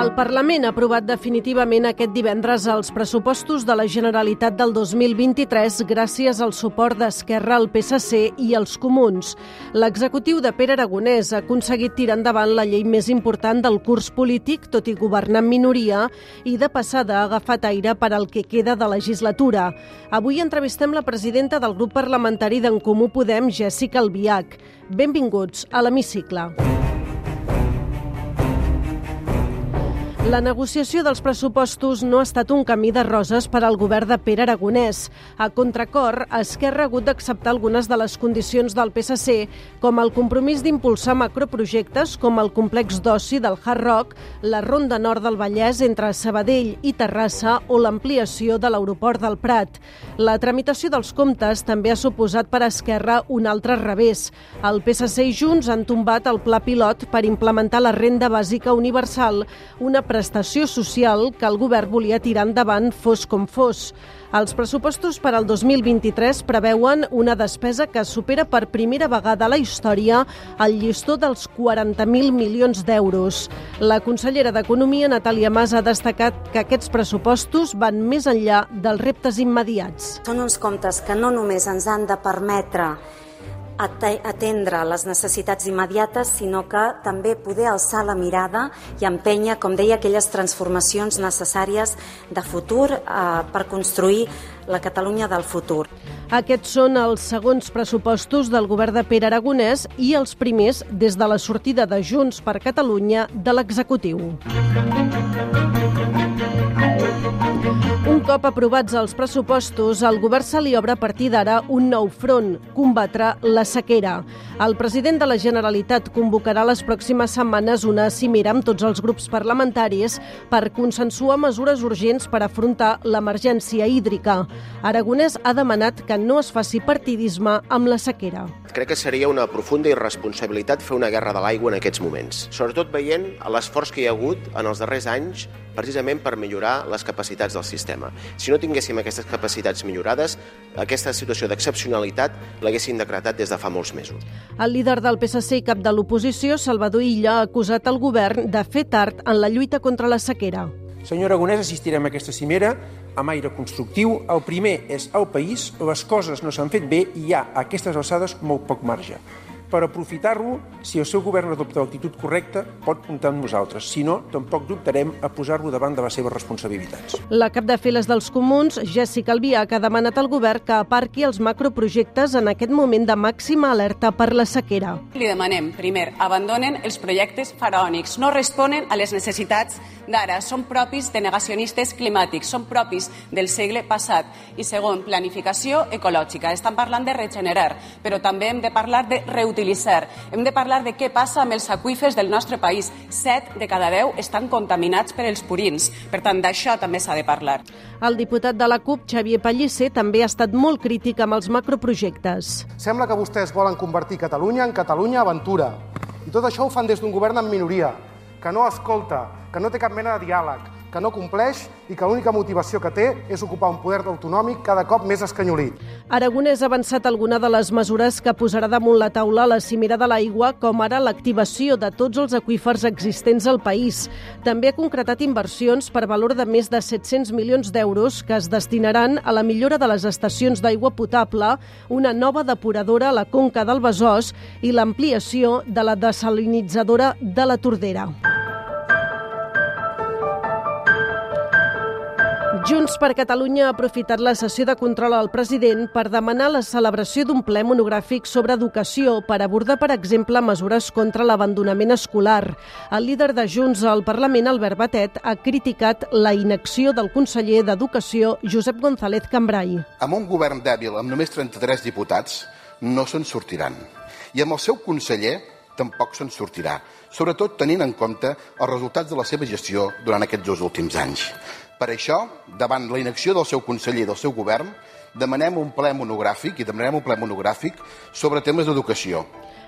El Parlament ha aprovat definitivament aquest divendres els pressupostos de la Generalitat del 2023 gràcies al suport d'Esquerra, el PSC i els Comuns. L'executiu de Pere Aragonès ha aconseguit tirar endavant la llei més important del curs polític, tot i governar en minoria, i de passada ha agafat aire per al que queda de legislatura. Avui entrevistem la presidenta del grup parlamentari d'en Comú Podem, Jessica Albiach. Benvinguts a l'Hemicicle. La negociació dels pressupostos no ha estat un camí de roses per al govern de Pere Aragonès. A contracor, Esquerra ha hagut d'acceptar algunes de les condicions del PSC, com el compromís d'impulsar macroprojectes com el complex d'oci del Hard Rock, la Ronda Nord del Vallès entre Sabadell i Terrassa o l'ampliació de l'aeroport del Prat. La tramitació dels comptes també ha suposat per Esquerra un altre revés. El PSC i Junts han tombat el pla pilot per implementar la renda bàsica universal, una prestació social que el govern volia tirar endavant fos com fos. Els pressupostos per al 2023 preveuen una despesa que supera per primera vegada a la història el llistó dels 40.000 milions d'euros. La consellera d'Economia, Natàlia Mas, ha destacat que aquests pressupostos van més enllà dels reptes immediats. Són uns comptes que no només ens han de permetre atendre les necessitats immediates, sinó que també poder alçar la mirada i empènyer, com deia, aquelles transformacions necessàries de futur eh, per construir la Catalunya del futur. Aquests són els segons pressupostos del govern de Pere Aragonès i els primers des de la sortida de Junts per Catalunya de l'executiu. Un cop aprovats els pressupostos, al govern se li obre a partir d'ara un nou front, combatre la sequera. El president de la Generalitat convocarà les pròximes setmanes una cimera amb tots els grups parlamentaris per consensuar mesures urgents per afrontar l'emergència hídrica. Aragonès ha demanat que no es faci partidisme amb la sequera. Crec que seria una profunda irresponsabilitat fer una guerra de l'aigua en aquests moments, sobretot veient l'esforç que hi ha hagut en els darrers anys precisament per millorar les capacitats del sistema. Si no tinguéssim aquestes capacitats millorades, aquesta situació d'excepcionalitat l'haguessin decretat des de fa molts mesos. El líder del PSC i cap de l'oposició, Salvador Illa, ha acusat el govern de fer tard en la lluita contra la sequera. Senyor Aragonès, assistirem a aquesta cimera amb aire constructiu. El primer és el país, les coses no s'han fet bé i hi ha a aquestes alçades molt poc marge per aprofitar-lo, si el seu govern adopta l'actitud correcta, pot comptar amb nosaltres. Si no, tampoc dubtarem a posar-lo davant de les seves responsabilitats. La cap de files dels comuns, Jessica Albiach, ha demanat al govern que aparqui els macroprojectes en aquest moment de màxima alerta per la sequera. Li demanem, primer, abandonen els projectes faraònics, no responen a les necessitats d'ara, són propis de negacionistes climàtics, són propis del segle passat. I segon, planificació ecològica. Estan parlant de regenerar, però també hem de parlar de reutilitzar utilitzar. Hem de parlar de què passa amb els aqüífers del nostre país. Set de cada deu estan contaminats per els purins. Per tant, d'això també s'ha de parlar. El diputat de la CUP, Xavier Pellicer, també ha estat molt crític amb els macroprojectes. Sembla que vostès volen convertir Catalunya en Catalunya Aventura. I tot això ho fan des d'un govern en minoria, que no escolta, que no té cap mena de diàleg, que no compleix i que l'única motivació que té és ocupar un poder autonòmic cada cop més escanyolit. Aragonès ha avançat alguna de les mesures que posarà damunt la taula la cimera de l'aigua, com ara l'activació de tots els aqüífers existents al país. També ha concretat inversions per valor de més de 700 milions d'euros que es destinaran a la millora de les estacions d'aigua potable, una nova depuradora a la conca del Besòs i l'ampliació de la desalinitzadora de la Tordera. Junts per Catalunya ha aprofitat la sessió de control al president per demanar la celebració d'un ple monogràfic sobre educació per abordar, per exemple, mesures contra l'abandonament escolar. El líder de Junts al Parlament, Albert Batet, ha criticat la inacció del conseller d'Educació, Josep González Cambrai. Amb un govern dèbil, amb només 33 diputats, no se'n sortiran. I amb el seu conseller tampoc se'n sortirà, sobretot tenint en compte els resultats de la seva gestió durant aquests dos últims anys. Per això, davant la inacció del seu conseller i del seu govern, demanem un ple monogràfic i demanem un ple monogràfic sobre temes d'educació.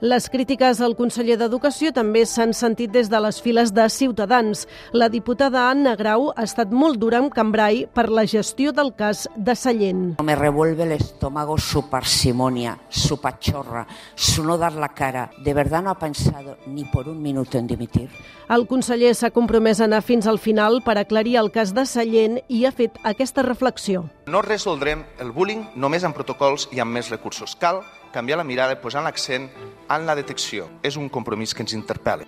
Les crítiques al conseller d'Educació també s'han sentit des de les files de Ciutadans. La diputada Anna Grau ha estat molt dura amb Cambrai per la gestió del cas de Sallent. Me revuelve el estómago su parsimonia, su pachorra, su no dar la cara. ¿De verdad no ha pensado ni por un minuto en dimitir? El conseller s'ha compromès a anar fins al final per aclarir el cas de Sallent i ha fet aquesta reflexió. No resoldrem el bullying només amb protocols i amb més recursos. Cal canviar la mirada i posar l'accent en la detecció. És un compromís que ens interpel·la.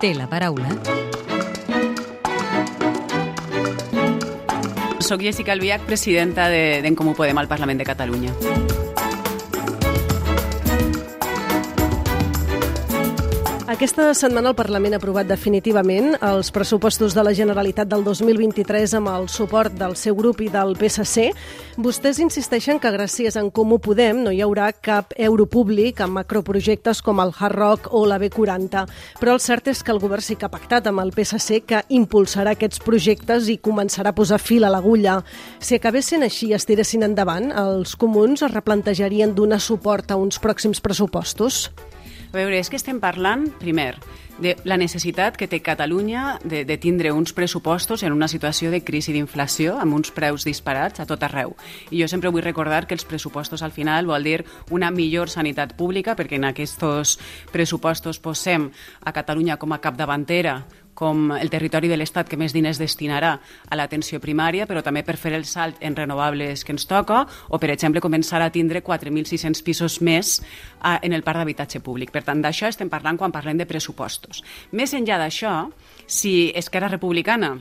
Té la paraula. Soc Jessica Albiach, presidenta d'en de, Comú Podem al Parlament de Catalunya. Aquesta setmana el Parlament ha aprovat definitivament els pressupostos de la Generalitat del 2023 amb el suport del seu grup i del PSC. Vostès insisteixen que gràcies en Comú Podem no hi haurà cap euro públic amb macroprojectes com el Hard Rock o la B40. Però el cert és que el govern sí que ha pactat amb el PSC que impulsarà aquests projectes i començarà a posar fil a l'agulla. Si acabessin així i es tiressin endavant, els comuns es replantejarien donar suport a uns pròxims pressupostos? A veure, és que estem parlant, primer, de la necessitat que té Catalunya de, de tindre uns pressupostos en una situació de crisi d'inflació, amb uns preus disparats a tot arreu. I jo sempre vull recordar que els pressupostos al final vol dir una millor sanitat pública, perquè en aquests pressupostos posem a Catalunya com a capdavantera com el territori de l'Estat que més diners destinarà a l'atenció primària, però també per fer el salt en renovables que ens toca, o, per exemple, començar a tindre 4.600 pisos més en el parc d'habitatge públic. Per tant, d'això estem parlant quan parlem de pressupostos. Més enllà d'això, si Esquerra Republicana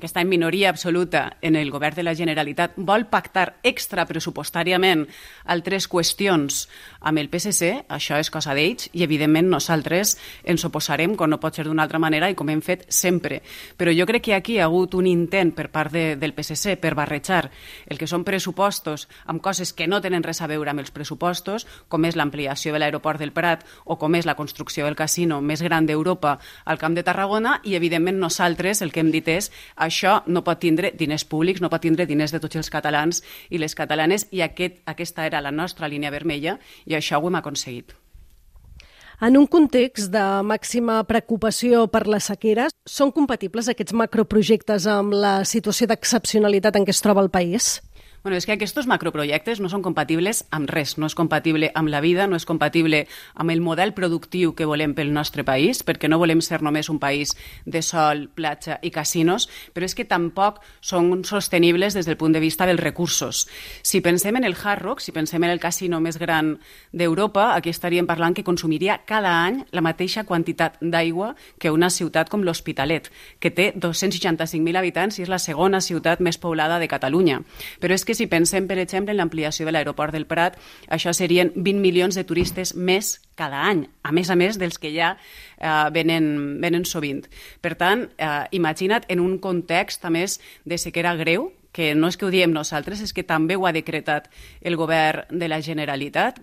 que està en minoria absoluta en el govern de la Generalitat, vol pactar extrapressupostàriament altres qüestions amb el PSC, això és cosa d'ells i, evidentment, nosaltres ens oposarem, com no pot ser d'una altra manera i com hem fet sempre. Però jo crec que aquí hi ha hagut un intent per part de, del PSC per barrejar el que són pressupostos amb coses que no tenen res a veure amb els pressupostos, com és l'ampliació de l'aeroport del Prat o com és la construcció del casino més gran d'Europa al Camp de Tarragona i, evidentment, nosaltres el que hem dit és això no pot tindre diners públics, no pot tindre diners de tots els catalans i les catalanes i aquest, aquesta era la nostra línia vermella i això ho hem aconseguit. En un context de màxima preocupació per la sequera, són compatibles aquests macroprojectes amb la situació d'excepcionalitat en què es troba el país? Bueno, és que aquests macroprojectes no són compatibles amb res, no és compatible amb la vida, no és compatible amb el model productiu que volem pel nostre país, perquè no volem ser només un país de sol, platja i casinos, però és que tampoc són sostenibles des del punt de vista dels recursos. Si pensem en el Hard Rock, si pensem en el casino més gran d'Europa, aquí estaríem parlant que consumiria cada any la mateixa quantitat d'aigua que una ciutat com l'Hospitalet, que té 265.000 habitants i és la segona ciutat més poblada de Catalunya. Però és que si pensem, per exemple, en l'ampliació de l'aeroport del Prat, això serien 20 milions de turistes més cada any, a més a més dels que ja eh, venen, venen sovint. Per tant, eh, imagina't en un context, a més, de sequera greu, que no és que ho diem nosaltres, és que també ho ha decretat el govern de la Generalitat,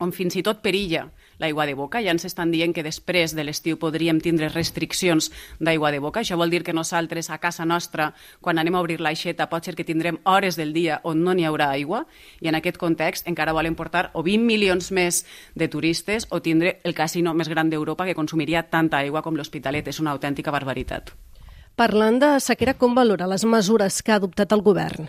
on fins i tot perilla l'aigua de boca. Ja ens estan dient que després de l'estiu podríem tindre restriccions d'aigua de boca. Això vol dir que nosaltres, a casa nostra, quan anem a obrir l'aixeta, pot ser que tindrem hores del dia on no n'hi haurà aigua i en aquest context encara volen portar o 20 milions més de turistes o tindre el casino més gran d'Europa que consumiria tanta aigua com l'Hospitalet. És una autèntica barbaritat. Parlant de sequera, com valora les mesures que ha adoptat el govern?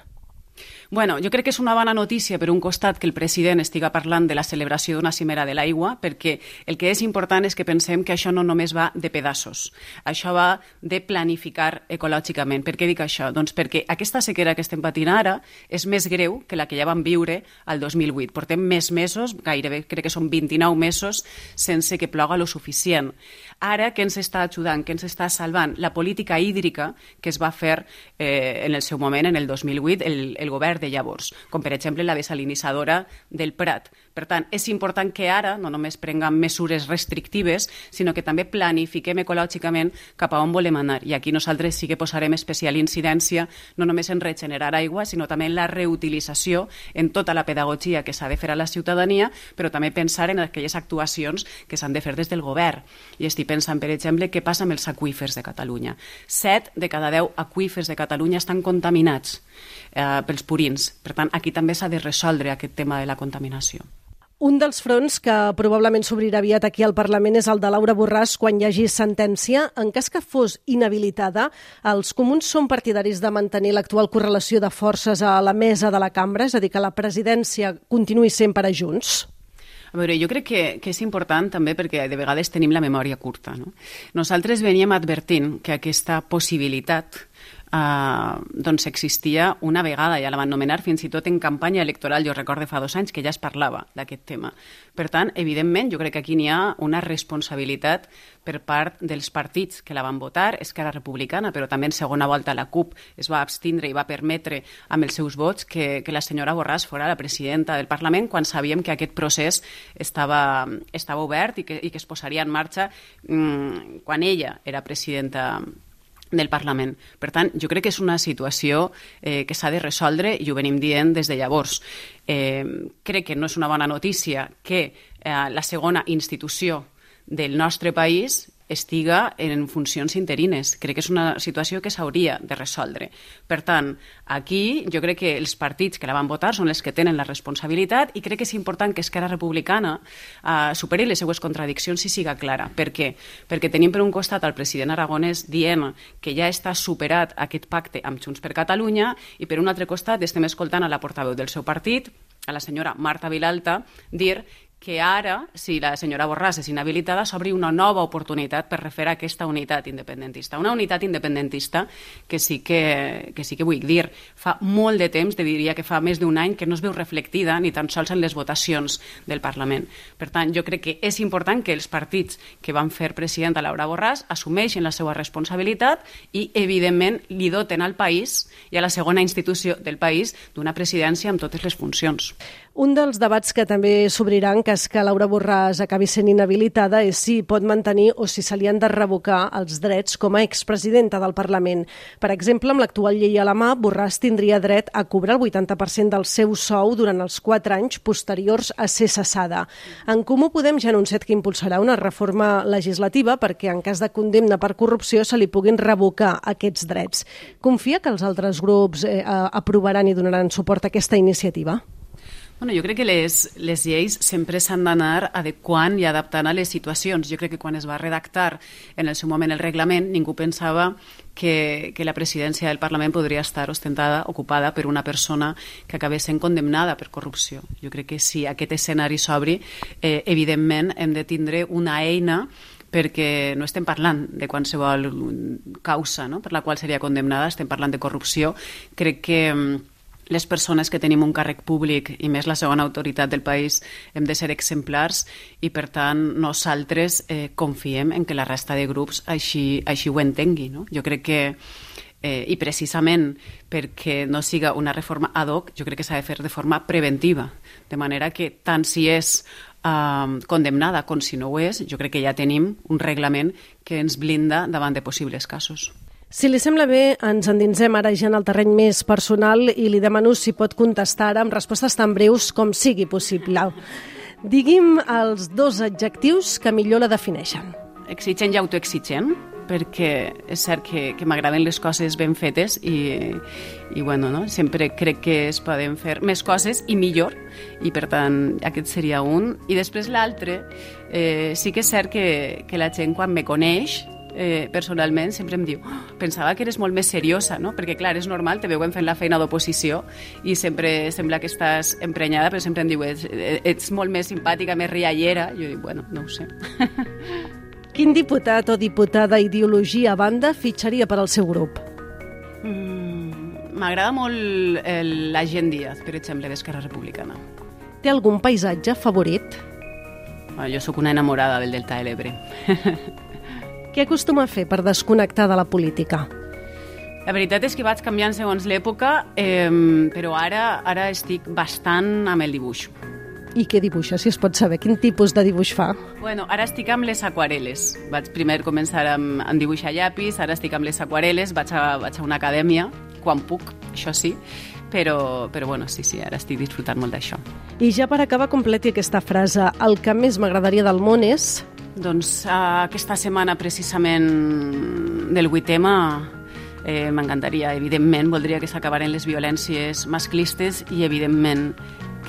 Bueno, jo crec que és una bona notícia per un costat que el president estiga parlant de la celebració d'una cimera de l'aigua, perquè el que és important és que pensem que això no només va de pedassos, això va de planificar ecològicament. Per què dic això? Doncs perquè aquesta sequera que estem patint ara és més greu que la que ja vam viure al 2008. Portem més mesos, gairebé crec que són 29 mesos, sense que ploga lo suficient. Ara, què ens està ajudant, què ens està salvant? La política hídrica que es va fer eh, en el seu moment, en el 2008, el, el govern de llavors, com per exemple la desalinitzadora del Prat. Per tant, és important que ara no només prenguem mesures restrictives, sinó que també planifiquem ecològicament cap a on volem anar. I aquí nosaltres sí que posarem especial incidència no només en regenerar aigua, sinó també en la reutilització, en tota la pedagogia que s'ha de fer a la ciutadania, però també pensar en aquelles actuacions que s'han de fer des del govern. I estic pensant, per exemple, què passa amb els aqüífers de Catalunya. Set de cada deu aqüífers de Catalunya estan contaminats eh, pels purins. Per tant, aquí també s'ha de resoldre aquest tema de la contaminació. Un dels fronts que probablement s'obrirà aviat aquí al Parlament és el de Laura Borràs quan hi hagi sentència. En cas que fos inhabilitada, els comuns són partidaris de mantenir l'actual correlació de forces a la mesa de la cambra, és a dir, que la presidència continuï sent per a Junts? A veure, jo crec que, que és important també perquè de vegades tenim la memòria curta. No? Nosaltres veníem advertint que aquesta possibilitat eh, doncs existia una vegada, ja la van nomenar fins i tot en campanya electoral, jo recordo fa dos anys que ja es parlava d'aquest tema. Per tant, evidentment, jo crec que aquí n'hi ha una responsabilitat per part dels partits que la van votar, Esquerra Republicana, però també en segona volta la CUP es va abstindre i va permetre amb els seus vots que, que la senyora Borràs fora la presidenta del Parlament quan sabíem que aquest procés estava, estava obert i que, i que es posaria en marxa mmm, quan ella era presidenta del Parlament. Per tant, jo crec que és una situació eh, que s'ha de resoldre i ho venim dient des de llavors. Eh, crec que no és una bona notícia que eh, la segona institució del nostre país estiga en funcions interines. Crec que és una situació que s'hauria de resoldre. Per tant, aquí jo crec que els partits que la van votar són els que tenen la responsabilitat i crec que és important que Esquerra Republicana eh, superi les seues contradiccions i siga clara. Per què? Perquè tenim per un costat el president Aragonès dient que ja està superat aquest pacte amb Junts per Catalunya i per un altre costat estem escoltant a la portaveu del seu partit, a la senyora Marta Vilalta, dir que ara, si la senyora Borràs és inhabilitada, s'obri una nova oportunitat per refer a aquesta unitat independentista. Una unitat independentista que sí que, que sí que vull dir, fa molt de temps, te diria que fa més d'un any, que no es veu reflectida ni tan sols en les votacions del Parlament. Per tant, jo crec que és important que els partits que van fer president a Laura Borràs assumeixin la seva responsabilitat i, evidentment, li doten al país i a la segona institució del país d'una presidència amb totes les funcions. Un dels debats que també s'obrirà en cas que Laura Borràs acabi sent inhabilitada és si pot mantenir o si se li han de revocar els drets com a expresidenta del Parlament. Per exemple, amb l'actual llei a la mà, Borràs tindria dret a cobrar el 80% del seu sou durant els 4 anys posteriors a ser cessada. En Comú Podem ja ha anunciat que impulsarà una reforma legislativa perquè en cas de condemna per corrupció se li puguin revocar aquests drets. Confia que els altres grups eh, aprovaran i donaran suport a aquesta iniciativa? Bueno, jo crec que les, les lleis sempre s'han d'anar adequant i adaptant a les situacions. Jo crec que quan es va redactar en el seu moment el reglament, ningú pensava que, que la presidència del Parlament podria estar ostentada, ocupada per una persona que acabés sent condemnada per corrupció. Jo crec que si aquest escenari s'obri, eh, evidentment hem de tindre una eina perquè no estem parlant de qualsevol causa no? per la qual seria condemnada, estem parlant de corrupció. Crec que les persones que tenim un càrrec públic i més la segona autoritat del país hem de ser exemplars i per tant nosaltres eh, confiem en que la resta de grups així, així ho entengui. No? Jo crec que eh, i precisament perquè no siga una reforma ad hoc, jo crec que s'ha de fer de forma preventiva, de manera que tant si és eh, condemnada com si no ho és, jo crec que ja tenim un reglament que ens blinda davant de possibles casos. Si li sembla bé, ens endinsem ara ja en el terreny més personal i li demano si pot contestar amb respostes tan breus com sigui possible. Digui'm els dos adjectius que millor la defineixen. Exigent i autoexigent, perquè és cert que, que m'agraden les coses ben fetes i, i bueno, no? sempre crec que es poden fer més coses i millor i per tant aquest seria un i després l'altre eh, sí que és cert que, que la gent quan me coneix eh, personalment sempre em diu oh, pensava que eres molt més seriosa, no? perquè clar, és normal, te veuen fent la feina d'oposició i sempre sembla que estàs emprenyada, però sempre em diu ets, ets molt més simpàtica, més riallera. Jo dic, bueno, no ho sé. Quin diputat o diputada ideologia a banda fitxaria per al seu grup? Mm, m'agrada mm, molt el, la gent Díaz, per exemple, d'Esquerra Republicana. Té algun paisatge favorit? Bueno, jo sóc una enamorada del Delta de l'Ebre. Què acostuma a fer per desconnectar de la política? La veritat és que vaig canviant segons l'època, eh, però ara ara estic bastant amb el dibuix. I què dibuixa, si es pot saber? Quin tipus de dibuix fa? Bueno, ara estic amb les aquarel·les. Vaig primer començar amb, amb dibuixar llapis, ara estic amb les aquarel·les, vaig a, vaig a una acadèmia, quan puc, això sí, però, però bueno, sí, sí, ara estic disfrutant molt d'això. I ja per acabar, completi aquesta frase. El que més m'agradaria del món és... Doncs uh, aquesta setmana precisament del 8M eh, m'encantaria, evidentment, voldria que s'acabaren les violències masclistes i evidentment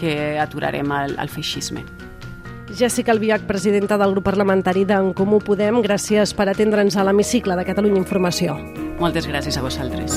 que aturarem el, el feixisme. Jessica Albiach, presidenta del grup parlamentari d'en Comú Podem, gràcies per atendre'ns a l'hemicicle de Catalunya Informació. Moltes gràcies a vosaltres.